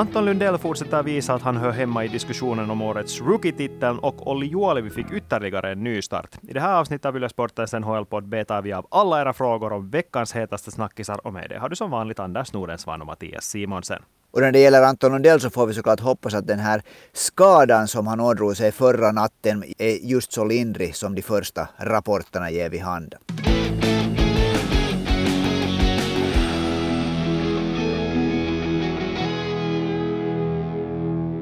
Anton Lundell fortsätter visa att han hör hemma i diskussionen om årets rookie-titeln och Olli Juolevi fick ytterligare en nystart. I det här avsnittet av Yle Sportens NHL-podd betar vi av alla era frågor om veckans hetaste snackisar och med det har du som vanligt Anders Nordensvan och Mattias Simonsen. Och när det gäller Anton Lundell så får vi såklart hoppas att den här skadan som han ådrog sig förra natten är just så lindrig som de första rapporterna ger vid handen.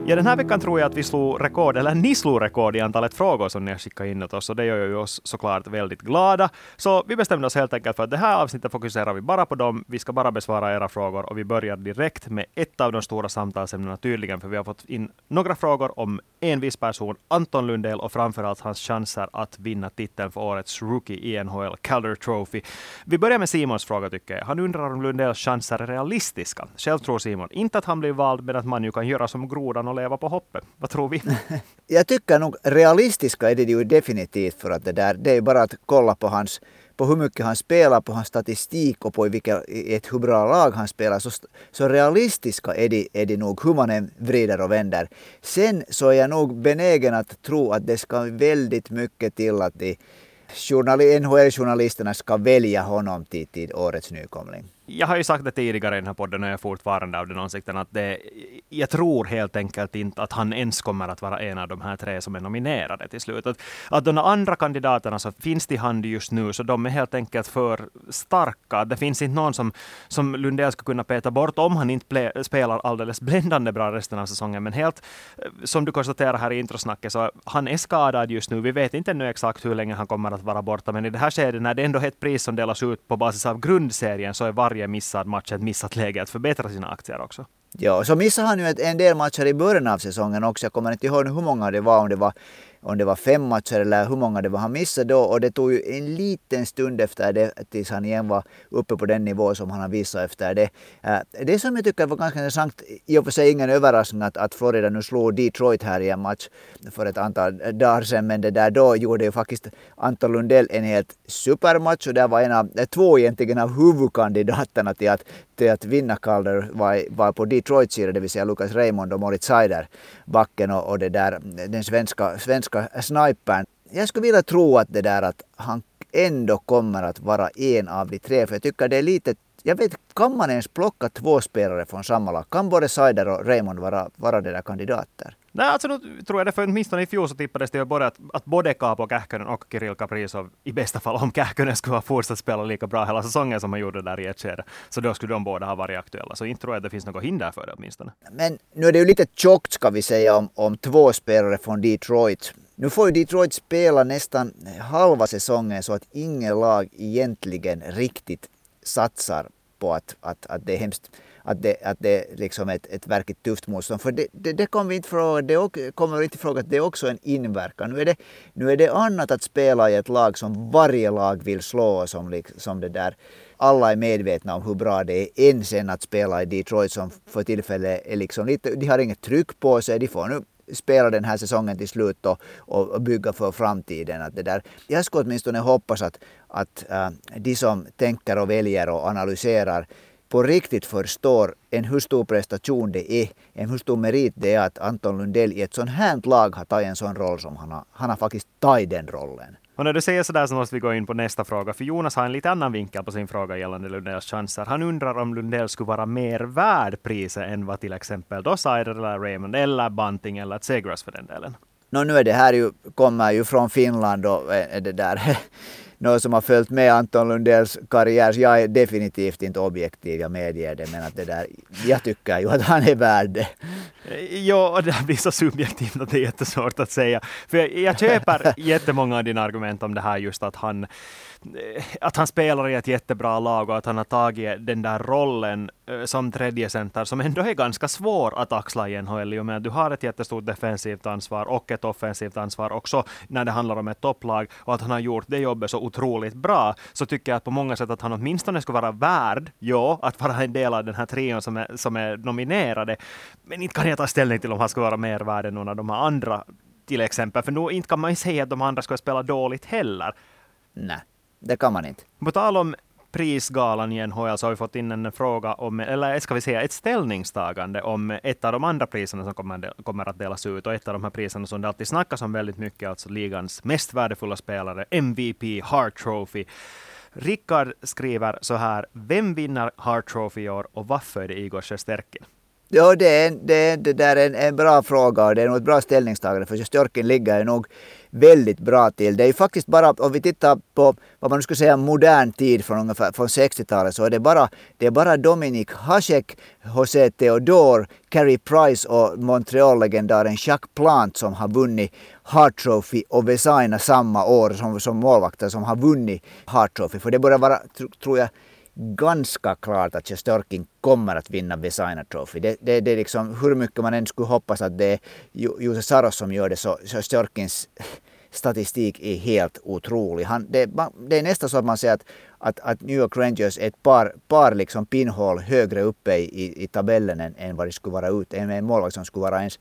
Ja, den här veckan tror jag att vi slog rekord, eller ni slog rekord i antalet frågor som ni har skickat in åt oss, och det gör ju oss såklart väldigt glada. Så vi bestämde oss helt enkelt för att det här avsnittet fokuserar vi bara på dem. Vi ska bara besvara era frågor och vi börjar direkt med ett av de stora samtalsämnena tydligen, för vi har fått in några frågor om en viss person, Anton Lundell, och framförallt hans chanser att vinna titeln för årets rookie i NHL, Calder Trophy. Vi börjar med Simons fråga tycker jag. Han undrar om Lundells chanser är realistiska. Själv tror Simon inte att han blir vald, men att man ju kan göra som grodan och leva på hoppet. Vad tror vi? Jag tycker nog realistiska är det ju definitivt för att det där, det är bara att kolla på hans på hur mycket han spelar, på hans statistik och på i vilka, ett hur bra lag han spelar. Så, så realistiska är de, är de nog hur man än vrider och vänder. Sen så är jag nog benägen att tro att det ska väldigt mycket till att de NHL-journalisterna ska välja honom till, till årets nykomling jag har ju sagt det tidigare i den här podden och jag är fortfarande av den åsikten att det, jag tror helt enkelt inte att han ens kommer att vara en av de här tre som är nominerade till slut. Att, att de andra kandidaterna som finns till hand just nu, så de är helt enkelt för starka. Det finns inte någon som, som Lundell ska kunna peta bort om han inte ple, spelar alldeles bländande bra resten av säsongen. Men helt, eh, som du konstaterar här i introsnacket, så han är skadad just nu. Vi vet inte ännu exakt hur länge han kommer att vara borta, men i det här skedet när det ändå är ett pris som delas ut på basis av grundserien, så är varje varje missad match ett missat läge att förbättra sina aktier också. Ja, så missade han ju en del matcher i början av säsongen också. Jag kommer inte ihåg hur många det var, om det var om det var fem matcher eller hur många det var han missade då. Och det tog ju en liten stund efter det tills han igen var uppe på den nivå som han har visat efter det. Eh, det som jag tycker var ganska intressant, i och för sig ingen överraskning att, att Florida nu slog Detroit här i en match för ett antal dagar sedan. Men det där då gjorde ju faktiskt Anton Lundell en helt supermatch och det var en av, eh, två egentligen av huvudkandidaterna till att, till att vinna Calder var, var på Detroits sida, det vill säga Lucas Raymond och Moritz Seider, backen och, och det där, den svenska, svenska snipern. Jag skulle vilja tro att det där att han ändå kommer att vara en av de tre, för jag tycker det är lite jag vet, kan man ens plocka två spelare från samma lag? Kan både Seider och Raymond vara, vara de där kandidater? Nej, alltså nu tror jag det, för åtminstone i fjol så tippades det ju både att, att både Kaapo Kähkönen och Kirill Kaprizov, i bästa fall om Kähkönen skulle ha fortsatt spela lika bra hela säsongen som han gjorde där i ett skede, så då skulle de båda ha varit aktuella. Så inte tror jag att det finns något hinder för det åtminstone. Men nu är det ju lite tjockt ska vi säga om, om två spelare från Detroit. Nu får ju Detroit spela nästan halva säsongen så att ingen lag egentligen riktigt satsar på att, att, att det är hemskt att det, att det är liksom ett, ett verkligt tufft motstånd. För det, det, det kommer vi inte fråga, det kommer inte fråga att det är också en inverkan. Nu är, det, nu är det annat att spela i ett lag som varje lag vill slå som, som det där alla är medvetna om hur bra det är än sen att spela i Detroit som för tillfället är liksom lite, de har inget tryck på sig, de får nu spela den här säsongen till slut och, och bygga för framtiden. Att det där, jag skulle åtminstone hoppas att, att äh, de som tänker och väljer och analyserar på riktigt förstår en hur stor prestation det är, en hur stor merit det är att Anton Lundell i ett sånt här lag har tagit en sån roll som han har. Han har faktiskt tagit den rollen. Och när du säger sådär så måste vi gå in på nästa fråga, för Jonas har en lite annan vinkel på sin fråga gällande Lundells chanser. Han undrar om Lundell skulle vara mer värd priset än vad till exempel då Seider eller Raymond eller Bunting eller Tsegras för den delen. No, nu är det här ju, kommer ju från Finland och är det där någon som har följt med Anton Lundells karriär. Så jag är definitivt inte objektiv, jag medger det. Men att det där, jag tycker ju att han är värd det. Ja, det blir så subjektivt att det är jättesvårt att säga. För jag, jag köper jättemånga av dina argument om det här just att han Eh, att han spelar i ett jättebra lag och att han har tagit den där rollen som tredje center som ändå är ganska svår att axla i NHL i och med att du har ett jättestort defensivt ansvar och ett offensivt ansvar också när det handlar om ett topplag och att han har gjort det jobbet så otroligt bra så tycker jag att på många sätt att han åtminstone skulle vara värd, ja, att vara en del av den här trion som är, som är nominerade. Men inte kan jag ta ställning till om han skulle vara mer värd än någon av de här andra till exempel, för nu inte kan man ju säga att de andra skulle spela dåligt heller. Nej. Det kan man inte. På tal om prisgalan i NHL så har vi fått in en fråga om, eller ska vi säga ett ställningstagande om ett av de andra priserna som kommer, kommer att delas ut. Och ett av de här priserna som det alltid snackas om väldigt mycket, alltså ligans mest värdefulla spelare, MVP, Hart Trophy. Rickard skriver så här, vem vinner Hart Trophy i år och varför är det Igor Sjösterkin? Ja, det, är, det, det där är en, en bra fråga och det är nog ett bra ställningstagande för Sjostjorkin ligger nog väldigt bra till. Det är ju faktiskt bara, om vi tittar på vad man skulle säga modern tid från ungefär från 60-talet så är det bara, det är bara Dominik Hasek, José Theodore, Carey Price och Montreal-legendaren Jacques Plant som har vunnit Hart Trophy och Vesaina samma år som, som målvakter som har vunnit Hart Trophy. För det börjar vara, tror jag, ganska klart att Sjestörkin kommer att vinna Vesaina Trophy. Det, det, det är liksom, hur mycket man än skulle hoppas att det är Jose Saros som gör det så Sjestörkins statistik är helt otrolig. Han, det, det, är nästan så att man säger att, att, att New York Rangers är ett par, par liksom pinhål högre uppe i, i, tabellen än, än vad det skulle vara ut. En målvakt som skulle vara ens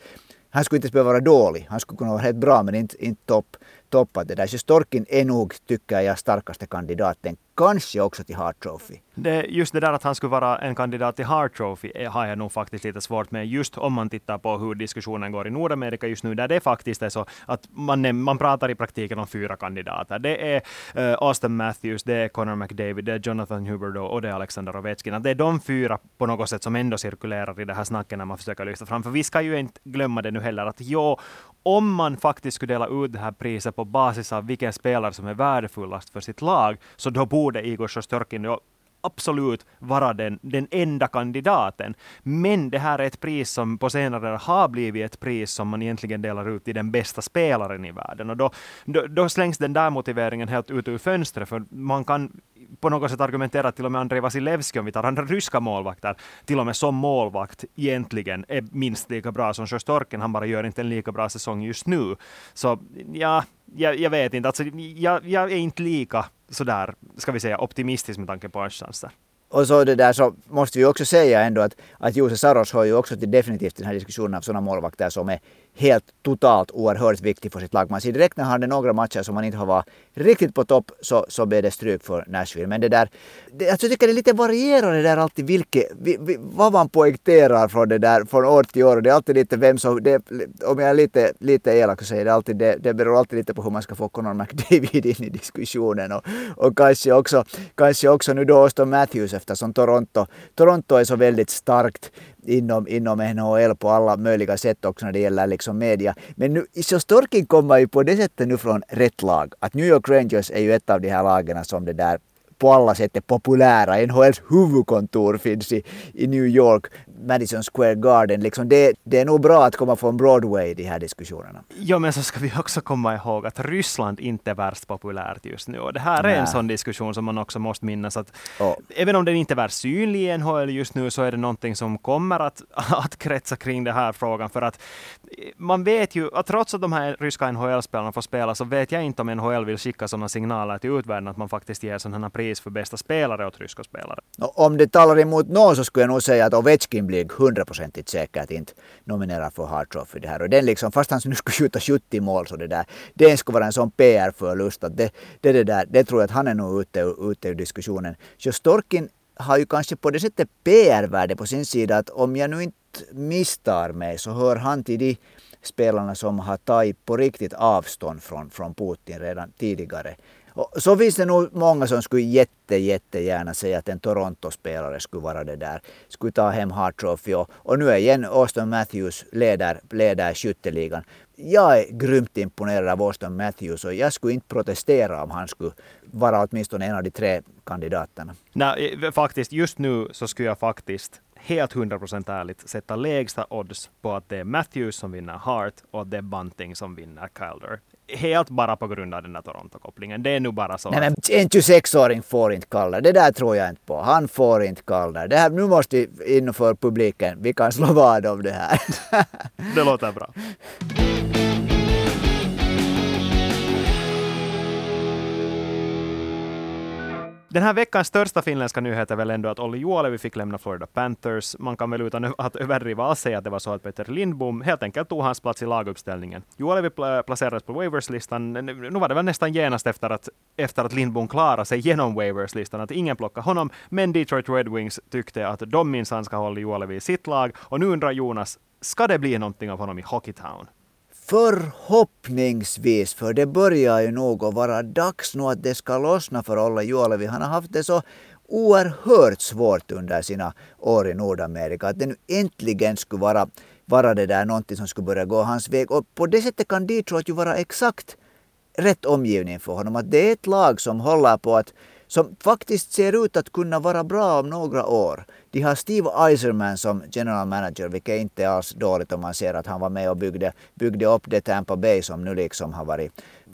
han skulle inte behöva vara dålig. Han skulle kunna vara helt bra men inte, inte topp toppat det där. Så är nog, tycker jag, starkaste kandidaten. Kanske också till Hart Trophy. Det, just det där att han skulle vara en kandidat till Hart Trophy eh, har jag nog faktiskt lite svårt med. Just om man tittar på hur diskussionen går i Nordamerika just nu, där det faktiskt är så att man, man pratar i praktiken om fyra kandidater. Det är uh, Austin Matthews, det är Connor McDavid, det är Jonathan Huberdeau och det är Alexander Ovechkin. Att det är de fyra på något sätt som ändå cirkulerar i det här snacket när man försöker lyfta fram. För vi ska ju inte glömma det nu heller att jo, om man faktiskt skulle dela ut det här priset på basis av vilken spelare som är värdefullast för sitt lag, så då borde borde Igor Sjostjorkin absolut vara den, den enda kandidaten. Men det här är ett pris som på senare har blivit ett pris som man egentligen delar ut till den bästa spelaren i världen. Och då, då, då slängs den där motiveringen helt ut ur fönstret, för man kan på något sätt argumentera att till och med Andrei Vasilevski, om vi tar andra ryska målvakter, till och med som målvakt egentligen är minst lika bra som Sjostorken. Han bara gör inte en lika bra säsong just nu. Så ja, jag, jag vet inte. Alltså, jag, jag är inte lika sådär, ska vi säga, optimistisk med tanke på hans chanser. Och så det där så måste vi också säga ändå att, att Jose Saros hör ju också till definitivt den här diskussionen av sådana målvakter som är helt totalt oerhört viktig för sitt lag. Man ser direkt när han hade några matcher som han inte har varit riktigt på topp så, så blev det stryk för Nashville. Men det där, det, alltså jag tycker det är lite varierande där alltid vilket, vi, vi, vad man poängterar från det där från år till år. Det är alltid lite vem som, det, om jag är lite, lite elak så säger det alltid, det, det beror alltid lite på hur man ska få Conor McDavid in i diskussionen och, och kanske också, kanske också nu då Auston Matthews eftersom Toronto, Toronto är så väldigt starkt inom, inom NHL på alla möjliga sätt också när det gäller liksom media. Men nu, så Storkin kommer ju på det sättet nu från rätt lag. Att New York Rangers är ju ett av de här lagen som det där på alla sätt är populära. NHLs huvudkontor finns i, i New York. Madison Square Garden. Liksom det, det är nog bra att komma från Broadway i de här diskussionerna. Ja, men så ska vi också komma ihåg att Ryssland inte är värst populärt just nu. Och det här är Nä. en sån diskussion som man också måste minnas att oh. även om den inte är värst synlig i NHL just nu så är det någonting som kommer att, att kretsa kring den här frågan. För att man vet ju att trots att de här ryska NHL-spelarna får spela så vet jag inte om NHL vill skicka sådana signaler till utvärlden att man faktiskt ger sådana pris för bästa spelare åt ryska spelare. Om det talar emot någon så skulle jag nog säga att Ovechkin blir hundraprocentigt säkert inte nominerad för Hart Trophy det här. Och den liksom, fast han nu skulle skjuta 70 mål så det där, det skulle vara en sån PR-förlust att det, det, det, där, det tror jag att han är nog ute, ute ur diskussionen. Så Storkin har ju kanske på det sättet PR-värde på sin sida att om jag nu inte misstar mig så hör han till de spelarna som har tagit på riktigt avstånd från, från Putin redan tidigare. Så finns det nog många som skulle jätte, jättegärna säga att en Toronto-spelare skulle vara det där. Skulle ta hem Hart Trophy och, och nu är igen Austin Matthews leder, leder skytteligan. Jag är grymt imponerad av Austin Matthews och jag skulle inte protestera om han skulle vara åtminstone en av de tre kandidaterna. Nej, faktiskt just nu så skulle jag faktiskt helt 100% ärligt sätta lägsta odds på att det är Matthews som vinner Hart och att det är Bunting som vinner Calder helt bara på grund av den där Toronto-kopplingen. Det är nu bara så. Nej, men en 26-åring får inte Calder. Det där tror jag inte på. Han får inte Calder. Det här, nu måste vi inför publiken, vi kan slå vad om det här. det låter bra. Den här veckans största finländska nyhet är väl ändå att Olli Juolevi fick lämna Florida Panthers. Man kan väl utan att överdriva alls säga att det var så att Peter Lindbom helt enkelt tog hans plats i laguppställningen. Juolevi placerades på Waverslistan. Nu var det väl nästan genast efter att, efter att Lindbom klarade sig genom Waverslistan att ingen plockade honom. Men Detroit Red Wings tyckte att de minsann ska hålla Juolevi i sitt lag. Och nu undrar Jonas, ska det bli någonting av honom i Hockeytown? Förhoppningsvis, för det börjar ju nog att vara dags nu att det ska lossna för Olle Juolevi. Han har haft det så oerhört svårt under sina år i Nordamerika. Att det nu äntligen skulle vara, vara det där någonting som skulle börja gå hans väg. Och på det sättet kan Detroit ju vara exakt rätt omgivning för honom. Att det är ett lag som håller på att som faktiskt ser ut att kunna vara bra om några år. De har Steve Eiserman som general manager, vilket inte är alls dåligt om man ser att han var med och byggde, byggde upp det Tampa Bay som nu liksom har varit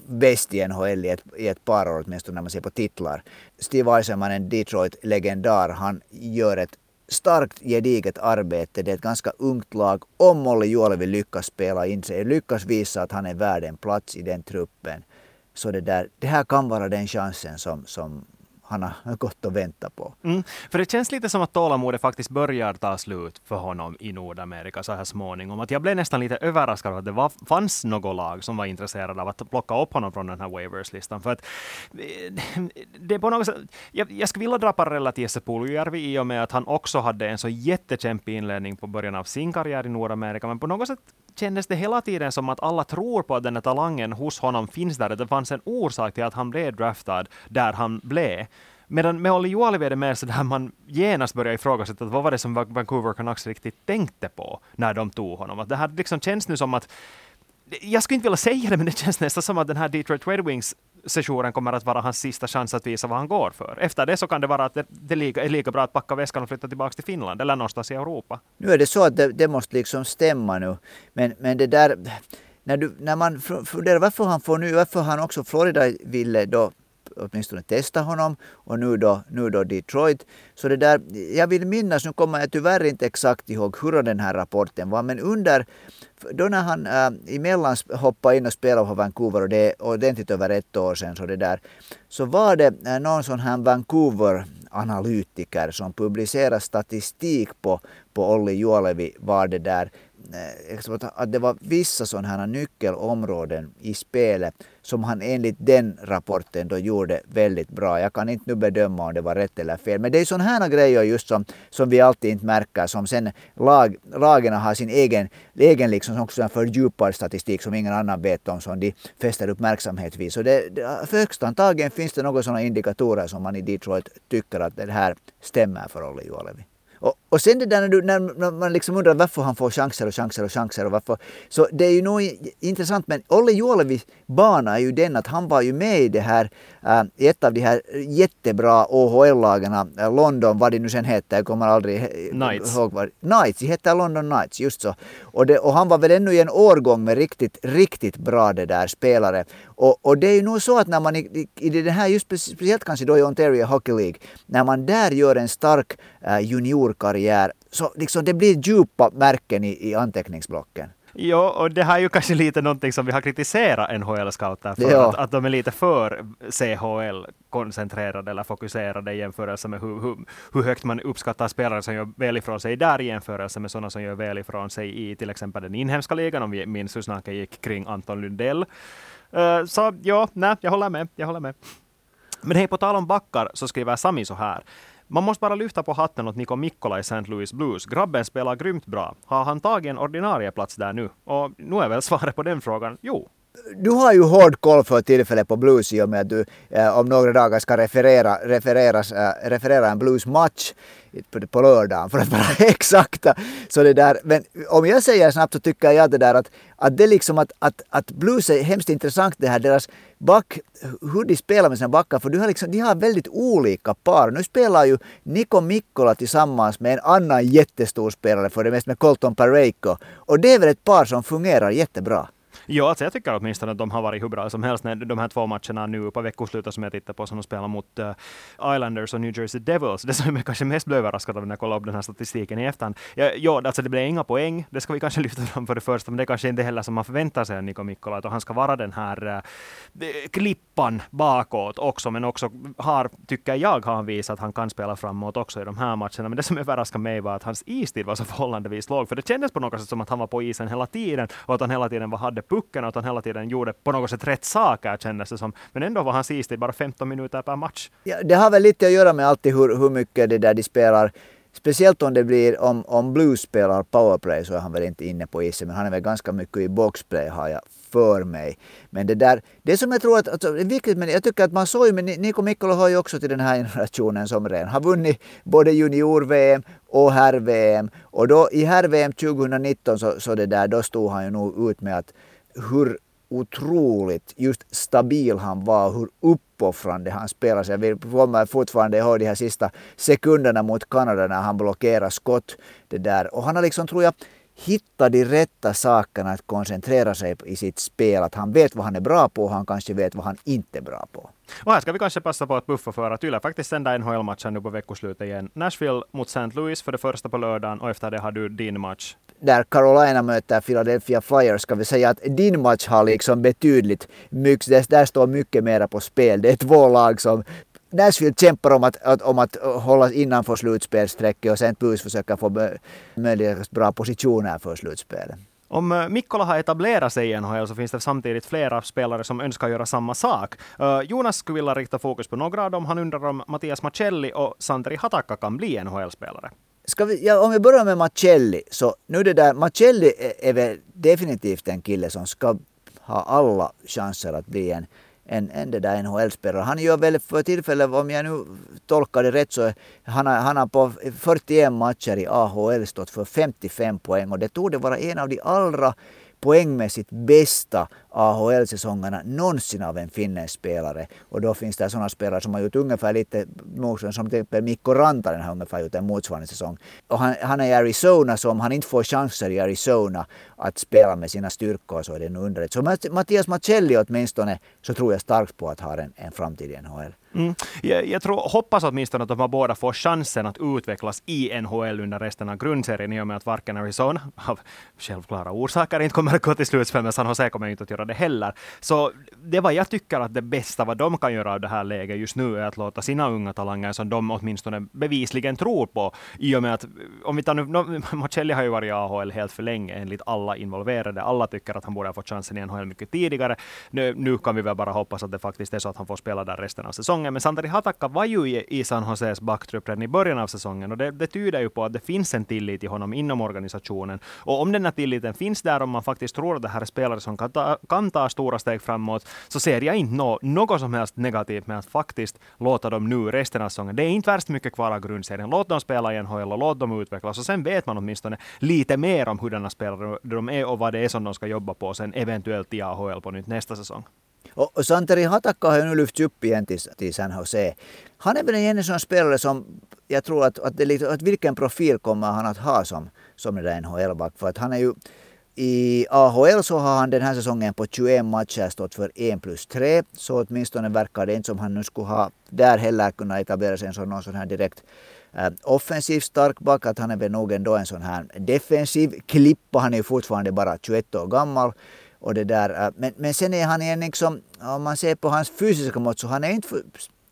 bäst i NHL i ett, i ett par år åtminstone när man ser på titlar. Steve Eiserman, en Detroit-legendar, han gör ett starkt gediget arbete. Det är ett ganska ungt lag. Om Molly Juolevi lyckas spela in sig, lyckas visa att han är värd en plats i den truppen. Så det, där, det här kan vara den chansen som, som han har gått och väntat på. Mm, för det känns lite som att tålamodet faktiskt börjar ta slut för honom i Nordamerika så här småningom. Att jag blev nästan lite överraskad att det var, fanns något lag som var intresserade av att plocka upp honom från den här Waivers-listan. För att eh, det är på något sätt, jag, jag skulle vilja dra paralleller till Jesse Puljujärvi i och med att han också hade en så jättekämpig inledning på början av sin karriär i Nordamerika. Men på något sätt kändes det hela tiden som att alla tror på att den här talangen hos honom finns där. Att det fanns en orsak till att han blev draftad där han blev. Medan med Olli Juolevi är det mer så där man genast börjar ifrågasätta vad var det som Vancouver Canucks riktigt tänkte på när de tog honom. Att det här liksom känns nu som att jag skulle inte vilja säga det, men det känns nästan som att den här Detroit Red Wings sessionen kommer att vara hans sista chans att visa vad han går för. Efter det så kan det vara att det, det är lika bra att packa väskan och flytta tillbaka till Finland eller någonstans i Europa. Nu är det så att det, det måste liksom stämma nu. Men, men det där, när, du, när man funderar varför han får nu, varför han också Florida ville då åtminstone testa honom och nu då, nu då Detroit. Så det där, jag vill minnas, nu kommer jag tyvärr inte exakt ihåg hur den här rapporten var, men under då när han äh, emellan hoppade in och spelade på Vancouver och det är ordentligt över ett år sedan så det där så var det äh, någon sån här Vancouver analytiker som publicerade statistik på, på Olli Juolevi var det där äh, att det var vissa sådana här nyckelområden i spelet som han enligt den rapporten då gjorde väldigt bra. Jag kan inte nu bedöma om det var rätt eller fel. Men det är sådana här grejer just som, som vi alltid inte märker som sen lag, lagen har sin egen, egen liksom också en fördjupad statistik som ingen annan vet om som de fäster uppmärksamhet vid. Så det, för högst antagligen finns det några sådana indikatorer som man i Detroit tycker att det här stämmer för Olli Juolevi. Och, och sen det där när, du, när, man liksom undrar varför han får chanser och chanser och chanser och varför. Så det är ju nog intressant men Olle Juolevis bana är ju den att han var ju med i det här, äh, ett av de här jättebra OHL-lagen, äh, London, vad det nu sen hette, jag kommer aldrig Knights. ihåg vad Knights, de hette London Knights, just så. Och, det, och han var väl ännu i en årgång med riktigt, riktigt bra det där spelare. Och, och det är ju nog så att när man i, i, det här, just speciellt kanske då i Ontario Hockey League, när man där gör en stark äh, juniorkarriär, så liksom det blir djupa märken i, i anteckningsblocken. Jo, och det här är ju kanske lite någonting som vi har kritiserat NHL-scouter för, ja. att, att de är lite för CHL-koncentrerade eller fokuserade i jämförelse med hur, hur, hur, högt man uppskattar spelare som gör väl ifrån sig där i jämförelse med sådana som gör väl ifrån sig i till exempel den inhemska ligan, om vi minns hur snacket gick kring Anton Lundell. Uh, så ja, nej, jag håller med. Jag håller med. Men hej, på tal om backar så skriver Sami så här. Man måste bara lyfta på hatten åt Niko Mikkola i St. Louis Blues. Grabben spelar grymt bra. Har han tagit en ordinarie plats där nu? Och nu är väl svaret på den frågan jo. Du har ju hård koll för tillfället på blues i och med att du eh, om några dagar ska referera, refereras, eh, referera en bluesmatch på, på lördagen för att vara exakta. Så det där, men om jag säger snabbt så tycker jag det där att, att det liksom att, att, att blues är hemskt intressant det här deras back, hur de spelar med sina backar för du har liksom, de har väldigt olika par. Nu spelar ju Niko Mikkola tillsammans med en annan jättestor spelare för det mest med Colton Pareiko och det är väl ett par som fungerar jättebra. Ja, alltså jag tycker åtminstone att de har varit hur bra som helst. När de här två matcherna nu på veckoslutet som jag tittar på, som de spelar mot uh, Islanders och New Jersey Devils. Det som jag kanske mest blev överraskad av när jag kollade upp den här statistiken i efterhand. Ja, ja, alltså det blev inga poäng. Det ska vi kanske lyfta fram för det första, men det är kanske inte heller som man förväntar sig av Niko Mikkola, att han ska vara den här uh, klippan bakåt också, men också har, tycker jag, har han visat att han kan spela framåt också i de här matcherna. Men det som överraskade mig var att hans istid var så förhållandevis låg, för det kändes på något sätt som att han var på isen hela tiden och att han hela tiden hade pucken och att han hela tiden gjorde på något sätt rätt saker kändes det som. Men ändå var han sist i bara 15 minuter per match. Ja, det har väl lite att göra med alltid hur, hur mycket det där de spelar Speciellt om det blir, om, om Blues spelar powerplay så är han väl inte inne på isen, men han är väl ganska mycket i boxplay har jag för mig. Men det där, det som jag tror att, alltså, är viktigt, men jag tycker att man såg ju, men Niko Mikkola har ju också till den här generationen som redan har vunnit både junior-VM och herr-VM. Och då i herr-VM 2019 så, så det där, då stod han ju nog ut med att hur otroligt just stabil han var, hur uppoffrande han spelade. Jag kommer fortfarande ihåg de här sista sekunderna mot Kanada när han blockerade skott. Det där. Och han har liksom, tror jag, hittat de rätta sakerna att koncentrera sig i sitt spel. Att han vet vad han är bra på och han kanske vet vad han inte är bra på. Och här ska vi kanske passa på att buffa för att Yle faktiskt sända NHL-matchen nu på veckoslutet igen. Nashville mot St. Louis för det första på lördagen och efter det har du din match där Carolina möter Philadelphia Flyers ska vi säga att din match har liksom betydligt mycket, där står mycket mera på spel. Det är två lag som Nashville kämpar om att, att, om att hålla innanför slutspelsstrecket och St. Louis försöker få möjligt bra positioner för slutspelet. Om eh, Mikkola har etablerat sig i NHL så finns det samtidigt flera spelare som önskar göra samma sak. Eh, Jonas skulle vilja rikta fokus på några av dem. Han undrar om Mattias Macelli och Santeri Hatakka kan bli NHL-spelare. Ska vi, ja, om vi börjar med Macelli, så nu det där, Macelli är, är väl definitivt en kille som ska ha alla chanser att bli en, än, än det där NHL-spelare. Han gör väl för tillfället, om jag nu tolkar det rätt, så han har, han har på 41 matcher i AHL stått för 55 poäng och det tog vara en av de allra poängmässigt bästa AHL-säsongerna någonsin av en finländsk spelare. Och då finns det sådana spelare som har gjort ungefär lite motstånd, som till exempel Mikko Rantanen har ungefär gjort en motsvarande säsong. Och han, han är i Arizona, så om han inte får chanser i Arizona att spela med sina styrkor så är det nog underligt. Så Mattias Macelli åtminstone så tror jag starkt på att ha en, en framtid i NHL. Mm. Jag, jag tror, hoppas åtminstone att de här båda får chansen att utvecklas i NHL under resten av grundserien i och med att varken Arizona av självklara orsaker inte kommer att gå till slutspel, men San Jose kommer inte att göra det heller. Så det var jag tycker att det bästa vad de kan göra av det här läget just nu är att låta sina unga talanger som de åtminstone bevisligen tror på, i och med att om vi tar nu, no, Marcelli har ju varit i AHL helt för länge enligt alla involverade. Alla tycker att han borde ha fått chansen i NHL mycket tidigare. Nu, nu kan vi väl bara hoppas att det faktiskt är så att han får spela där resten av säsongen säsongen. Men Santeri Hatakka var ju i San Joses backtrupp redan i början av säsongen och det, det tyder ju på att det finns en tillit till honom inom organisationen. Och om den här tilliten finns där, om man faktiskt tror att det här är spelare som kan ta, kan ta stora steg framåt, så ser jag inte no, något som helst negativt med att faktiskt låta dem nu resten av säsongen. Det är inte värst mycket kvar av grundserien. Låt dem spela i NHL och låt dem utvecklas. Och sen vet man åtminstone lite mer om hurdana spelare de är och vad det är som de ska jobba på sen eventuellt i AHL på nytt nästa säsong. Och, Santeri Hatakka har ju nu lyfts upp igen till, till San Jose. Han är väl en sån spelare som jag tror att, att, det, att vilken profil kommer han att ha som, som den där NHL-back. För att han är ju i AHL så har han den här säsongen på 21 matcher stått för 1 plus 3. Så åtminstone verkar det inte som han nu skulle ha där heller kunnat etablera sig som någon sån här direkt äh, offensiv stark back. Att han är väl nog ändå en sån här defensiv klippa. Han är ju fortfarande bara 21 år gammal. Och det där, äh, men, men sen är han en liksom, om man ser på hans fysiska mått så han är inte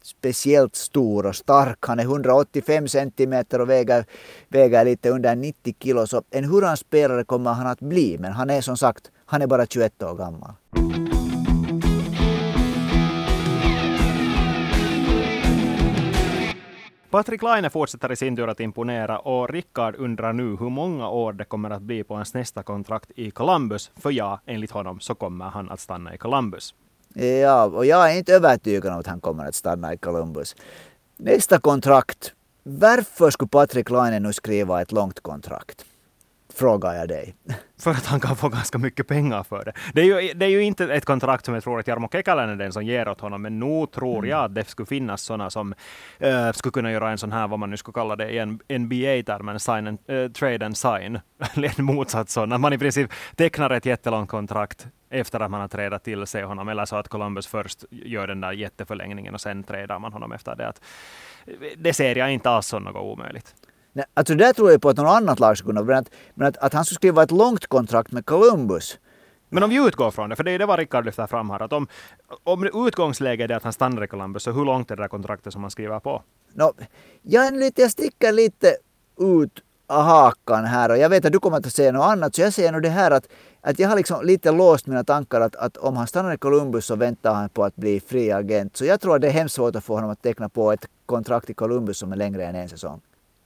speciellt stor och stark. Han är 185 centimeter och väger, väger lite under 90 kilo. Så en hurdan spelare kommer han att bli. Men han är som sagt, han är bara 21 år gammal. Patrik Laine fortsätter i sin tur att imponera och Rickard undrar nu hur många år det kommer att bli på hans nästa kontrakt i Columbus. För ja, enligt honom så kommer han att stanna i Columbus. Ja, och jag är inte övertygad om att han kommer att stanna i Columbus. Nästa kontrakt. Varför skulle Patrik Laine nu skriva ett långt kontrakt? Frågar jag dig. För att han kan få ganska mycket pengar för det. Det är ju, det är ju inte ett kontrakt som jag tror att Jarmo Kekäläinen är den som ger åt honom, men nog tror mm. jag att det skulle finnas sådana som uh, skulle kunna göra en sån här, vad man nu skulle kalla det i en NBA-termen, sign and, uh, trade and sign. en motsats sån, att man i princip tecknar ett jättelångt kontrakt efter att man har trädat till sig honom, eller så att Columbus först gör den där jätteförlängningen och sen trädar man honom efter det. Att, det ser jag inte alls som något omöjligt. Nej, alltså där tror jag på att något annat lag skulle kunna, men att, men att, att han skulle skriva ett långt kontrakt med Columbus. Men om vi utgår från det, för det är det vad Rickard lyfter fram här, att om, om utgångsläget är att han stannar i Columbus, så hur långt är det där kontraktet som han skriver på? No, jag, lite, jag sticker lite ut hakan här och jag vet att du kommer att säga något annat, så jag säger nog det här att, att jag har liksom lite låst mina tankar att, att om han stannar i Columbus så väntar han på att bli fri agent. Så jag tror att det är hemskt svårt att få honom att teckna på ett kontrakt i Columbus som är längre än en säsong.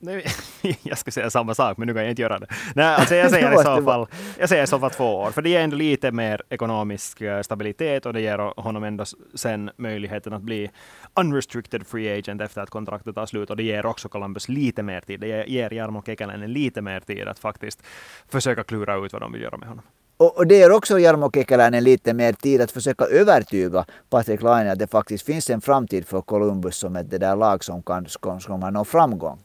Nej, jag ska säga samma sak, men nu kan jag inte göra det. Nej, alltså jag, säger i så fall, jag säger i så fall två år, för det ger ändå lite mer ekonomisk eh, stabilitet och det ger honom ändå sen möjligheten att bli unrestricted free agent efter att kontraktet tar slut. Och det ger också Columbus lite mer tid. Det ger Jarmo Kekäläinen lite mer tid att faktiskt försöka klura ut vad de vill göra med honom. Och, och det ger också Jarmo Kekäläinen lite mer tid att försöka övertyga Patrik Laine att det faktiskt finns en framtid för Columbus som ett det där lag som kan, som kan nå framgång.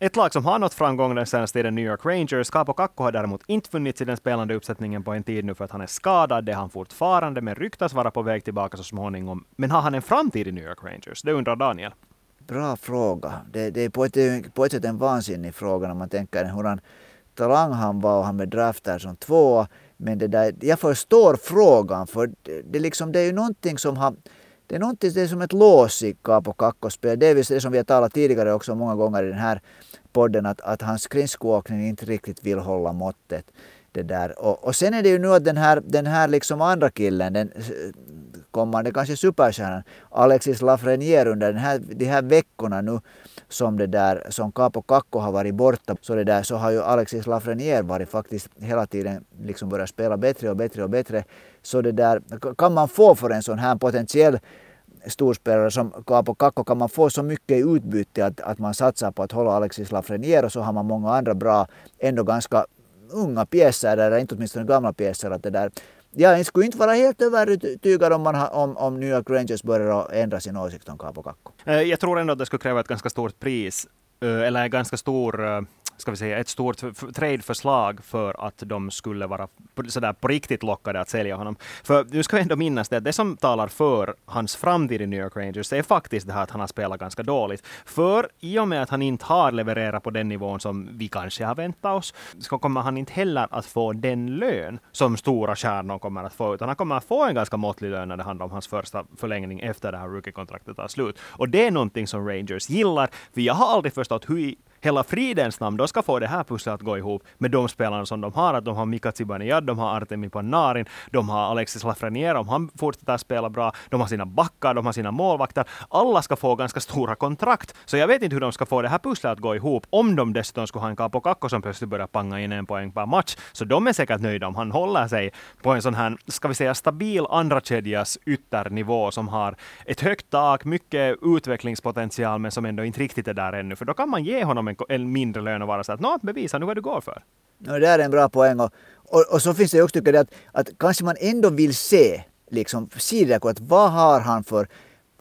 Ett lag som har nått framgång den senaste tiden, New York Rangers. Capo Kakko har däremot inte funnits i den spelande uppsättningen på en tid nu för att han är skadad. Det är han fortfarande, men ryktas vara på väg tillbaka så småningom. Men har han en framtid i New York Rangers? Det undrar Daniel. Bra fråga. Det, det är på ett, på ett sätt en vansinnig fråga när man tänker hur han talang han var och han blev draftad som tvåa. Men det där, jag förstår frågan för det, det, liksom, det är ju någonting som har det är någonting, det är som ett lås i Capo Kakko-spel. Det är det som vi har talat tidigare också många gånger i den här podden att, att hans skridskoåkning inte riktigt vill hålla måttet. Det där. Och, och sen är det ju nu att den här, den här liksom andra killen, den eh, kommande kanske superstjärnan, Alexis Lafreniere under den här, de här veckorna nu som det där som Capo Kakko har varit borta så det där så har ju Alexis Lafreniere varit faktiskt hela tiden liksom börjat spela bättre och bättre och bättre. Så det där kan man få för en sån här potentiell storspelare som Capo Kakko kan man få så mycket i utbyte att, att man satsar på att hålla Alexis Lafreniere och så har man många andra bra, ändå ganska unga pjäser, eller inte åtminstone gamla pjäser. Att det där, jag skulle inte vara helt övertygad om, man ha, om, om New York Rangers börjar ändra sin åsikt om Capo Kakko. Eh, jag tror ändå att det skulle kräva ett ganska stort pris, eh, eller en ganska stor eh, ska vi säga, ett stort trade-förslag för att de skulle vara sådär på riktigt lockade att sälja honom. För nu ska vi ändå minnas det att det som talar för hans framtid i New York Rangers är faktiskt det här att han har spelat ganska dåligt. För i och med att han inte har levererat på den nivån som vi kanske har väntat oss, så kommer han inte heller att få den lön som stora stjärnor kommer att få, utan han kommer att få en ganska måttlig lön när det handlar om hans första förlängning efter det här rookie-kontraktet tar slut. Och det är någonting som Rangers gillar, för jag har aldrig förstått hur hela fridens namn, de ska få det här pusslet att gå ihop med de spelarna som de har. Att de har Mika Zibanejad, de har Artemi Panarin, de har Alexis Lafreniere om han fortsätter spela bra, de har sina backar, de har sina målvakter. Alla ska få ganska stora kontrakt. Så jag vet inte hur de ska få det här pusslet att gå ihop om de dessutom skulle ha en Capo Kakko som plötsligt börjar panga in en poäng per match. Så de är säkert nöjda om han håller sig på en sån här, ska vi säga, stabil andra kedjas ytternivå som har ett högt tak, mycket utvecklingspotential, men som ändå inte riktigt är där ännu. För då kan man ge honom en, en mindre lön och vara så att Nå, bevisa nu vad du går för. Ja, det är en bra poäng. Och, och, och så finns det också tycker jag att, att kanske man ändå vill se liksom att vad har han för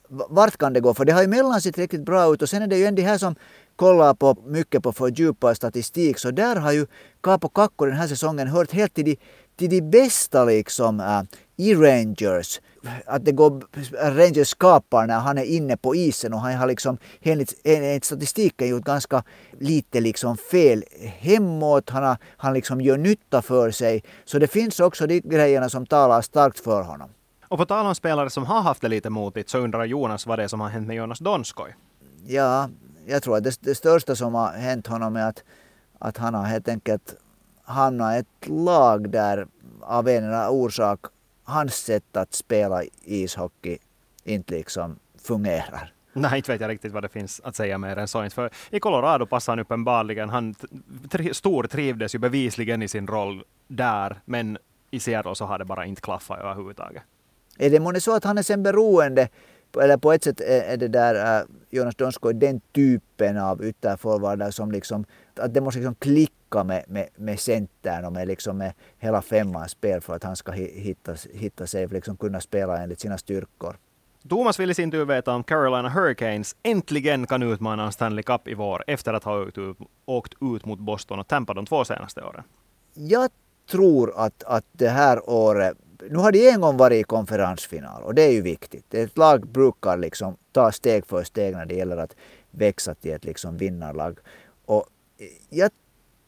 vart kan det gå? För det har ju mellan sett riktigt bra ut och sen är det ju en de här som kollar på mycket på fördjupad statistik så där har ju Capo Kakko den här säsongen hört helt till de, till de bästa liksom äh, i Rangers att det går Rangers skapar när han är inne på isen och han har liksom enligt, enligt statistiken gjort ganska lite liksom fel hemåt. Han, har, han liksom gör nytta för sig. Så det finns också de grejerna som talar starkt för honom. Och på tal om spelare som har haft det lite motigt så undrar Jonas vad det är som har hänt med Jonas Donskoj. Ja, jag tror att det, det största som har hänt honom är att, att han har helt enkelt hamnat i ett lag där av en eller annan orsak hans sätt att spela ishockey inte liksom fungerar. Nej, inte vet jag riktigt vad det finns att säga mer än så. För I Colorado passar han uppenbarligen. Han stor trivdes ju bevisligen i sin roll där, men i Seattle så har det bara inte klaffat överhuvudtaget. Är det månne så att han är sen beroende eller på ett sätt är det där uh, Jonas Donskoj den typen av ytterforwardar som liksom, att det måste liksom klicka med, med, med centern och med, liksom med hela femmans spel för att han ska hitta, hitta sig, liksom kunna spela enligt sina styrkor. Thomas vill i sin tur veta om Carolina Hurricanes äntligen kan utmana en Stanley Cup i vår efter att ha åkt ut, åkt ut mot Boston och Tampa de två senaste åren. Jag tror att, att det här året nu har de en gång varit i konferensfinal och det är ju viktigt. Ett lag brukar liksom ta steg för steg när det gäller att växa till ett liksom vinnarlag. Och jag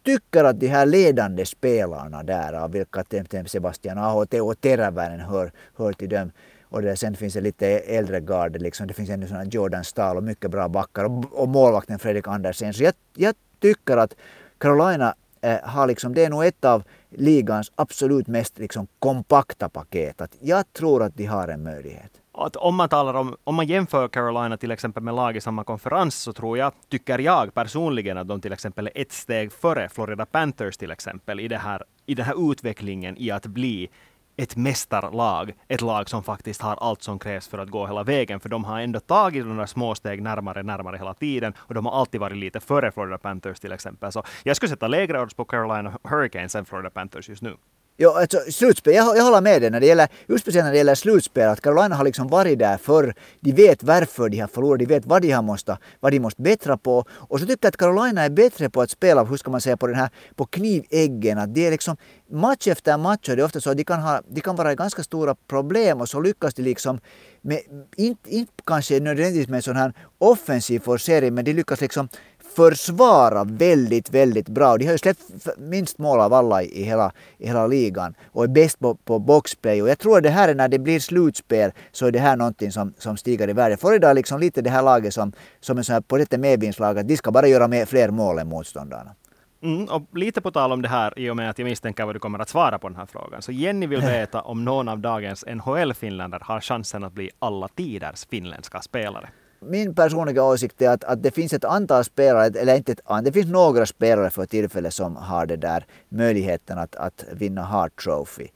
tycker att de här ledande spelarna där, av vilka Sebastian Aho och Teräväinen hör, hör till dem, och det, sen finns det lite äldre garde, liksom. det finns ännu sådana Jordan Stahl och mycket bra backar och, och målvakten Fredrik Andersen. Så jag, jag tycker att Carolina eh, har liksom, det är nog ett av ligans absolut mest liksom, kompakta paket. Att jag tror att de har en möjlighet. Att om man talar om, om man jämför Carolina till exempel med lag i samma konferens så tror jag, tycker jag personligen att de till exempel är ett steg före Florida Panthers till exempel i, det här, i den här utvecklingen i att bli ett mästarlag, ett lag som faktiskt har allt som krävs för att gå hela vägen, för de har ändå tagit de där små steg närmare, närmare hela tiden, och de har alltid varit lite före Florida Panthers till exempel. Så jag skulle sätta lägre odds på Carolina Hurricanes än Florida Panthers just nu. Jo, alltså, slutspel, jag, jag håller med dig när det gäller, just speciellt när det gäller slutspel, att Carolina har liksom varit där förr. De vet varför de har förlorat, de vet vad de har måste, vad de måste bättra på. Och så tycker jag att Carolina är bättre på att spela, hur ska man säga, på den här, på kniväggen. Att det är liksom match efter match, och det är ofta så att de kan, ha, de kan vara i ganska stora problem och så lyckas de liksom med, inte, inte kanske nödvändigtvis med en sån här offensiv forcering, men de lyckas liksom försvara väldigt, väldigt bra. De har ju släppt minst mål av alla i hela, i hela ligan och är bäst på, på boxplay. Och jag tror att det här är när det blir slutspel så är det här någonting som, som stiger i värde. Florida är liksom lite det här laget som, som är så här på detta medvindslag att de ska bara göra med fler mål än motståndarna. Mm, och lite på tal om det här, i och med att jag misstänker vad du kommer att svara på den här frågan. Så Jenny vill veta om någon av dagens NHL-finländare har chansen att bli alla tiders finländska spelare min personliga åsikt är att, att det finns ett antal spelare, eller inte ett antal, det finns några spelare för tillfället som har det där möjligheten att, att vinna Hart Trophy.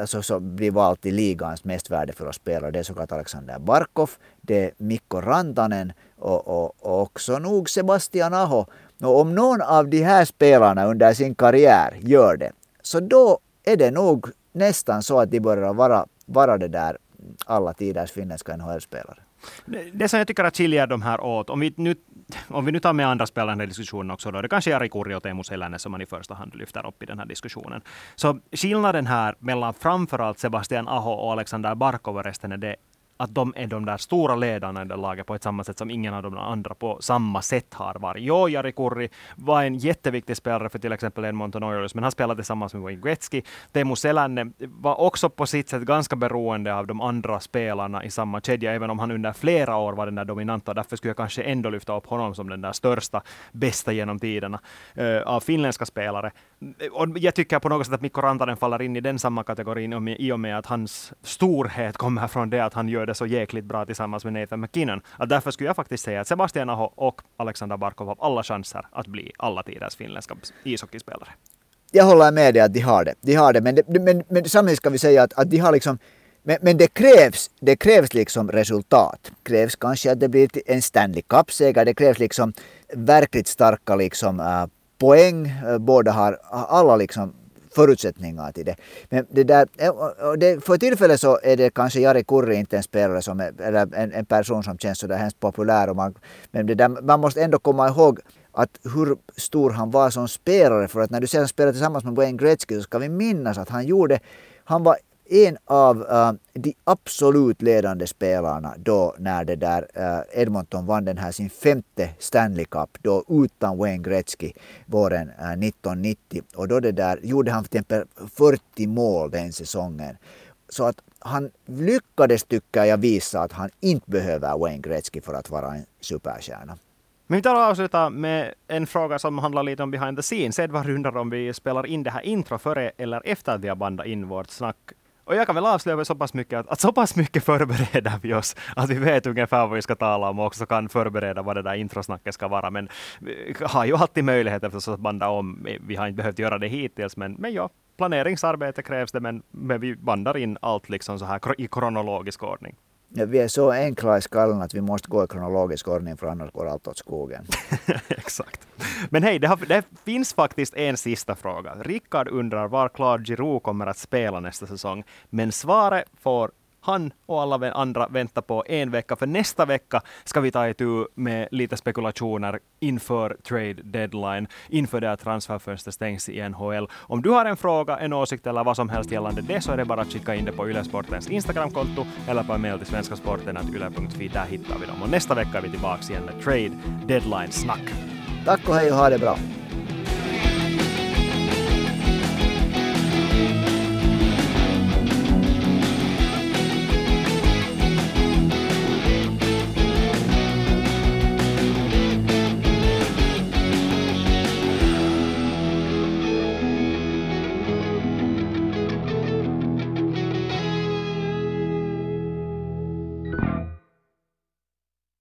Alltså som blir vald till ligans mest värdefulla spelare. Det är såklart Alexander Barkov, det är Mikko Rantanen och, och, och också nog Sebastian Aho. Och om någon av de här spelarna under sin karriär gör det, så då är det nog nästan så att de börjar vara, vara det där alla tiders finländska NHL-spelare. Det som jag tycker att skiljer de här åt, om vi nu, om vi nu tar med andra spelare i diskussionen också, då är det kanske Jari Kurri och Teemu Selänne som man i första hand lyfter upp i den här diskussionen. Så skillnaden här mellan framförallt Sebastian Aho och Alexander Barkov och resten är det att de är de där stora ledarna i det laget på ett samma sätt som ingen av de andra på samma sätt har varit. Jo, Jari Kurri var en jätteviktig spelare för till exempel Edmonton Oilers, men han spelade tillsammans med Wayne Gretzky. Teemu Selänne var också på sitt sätt ganska beroende av de andra spelarna i samma kedja, även om han under flera år var den där dominanta. Därför skulle jag kanske ändå lyfta upp honom som den där största, bästa genom tiderna uh, av finländska spelare. Och jag tycker på något sätt att Mikko Rantanen faller in i den samma kategorin i och med att hans storhet kommer från det att han gör det så jäkligt bra tillsammans med Nathan McKinnon. Att därför skulle jag faktiskt säga att Sebastian Aho och Alexander Barkov har alla chanser att bli alla tiders finländska ishockeyspelare. Jag håller med dig att de har det. De har det. Men, det, men, men samtidigt ska vi säga att, att de har liksom men, men det krävs, det krävs liksom resultat. Det krävs kanske att det blir en Stanley Cup-seger. Det krävs liksom verkligt starka liksom, äh, poäng. Äh, båda har, alla liksom förutsättningar till det. Men det där, eh, det, för tillfället så är det kanske Jari Kurri inte en spelare som är, eller en, en person som känns sådär hemskt populär. Och man, men det där, man måste ändå komma ihåg att hur stor han var som spelare. För att när du sedan spelar tillsammans med Wayne Gretzky så ska vi minnas att han gjorde, han var en av äh, de absolut ledande spelarna då när det där äh, Edmonton vann den här sin femte Stanley Cup då utan Wayne Gretzky våren eh, äh, 1990 och då det där gjorde han till exempel 40 mål den säsongen. Så att han lyckades tycker jag visa att han inte behöver Wayne Gretzky för att vara en superstjärna. Men vi tar och avslutar med en fråga som handlar lite om behind the scenes. Edvard undrar om vi spelar in det här intro före eller efter att vi har bandat in vårt snack och jag kan väl avslöja så pass mycket att, att så pass mycket förbereder vi oss att vi vet ungefär vad vi ska tala om och också kan förbereda vad det där introsnacket ska vara. Men vi har ju alltid möjlighet att banda om. Vi har inte behövt göra det hittills, men, men ja, planeringsarbete krävs det, men, men vi bandar in allt liksom så här i kronologisk ordning. Vi är så enkla i skallen att vi måste gå i kronologisk ordning för annars går allt åt skogen. Exakt. Men hej, det, har, det, finns faktiskt en sista fråga. Rickard undrar var Claude Giroux kommer att spela nästa säsong. Men svaret får han och alla andra väntar på en vecka, för nästa vecka ska vi ta itu med lite spekulationer inför trade deadline, inför det att transferfönstret stängs i NHL. Om du har en fråga, en åsikt eller vad som helst gällande det så är det bara att skicka in det på Ylesportens Instagramkonto eller på en mail till svenskasporten.yle.fi. Där hittar vi dem. Och nästa vecka är vi tillbaka igen med trade deadline-snack. Tack och hej och ha det bra.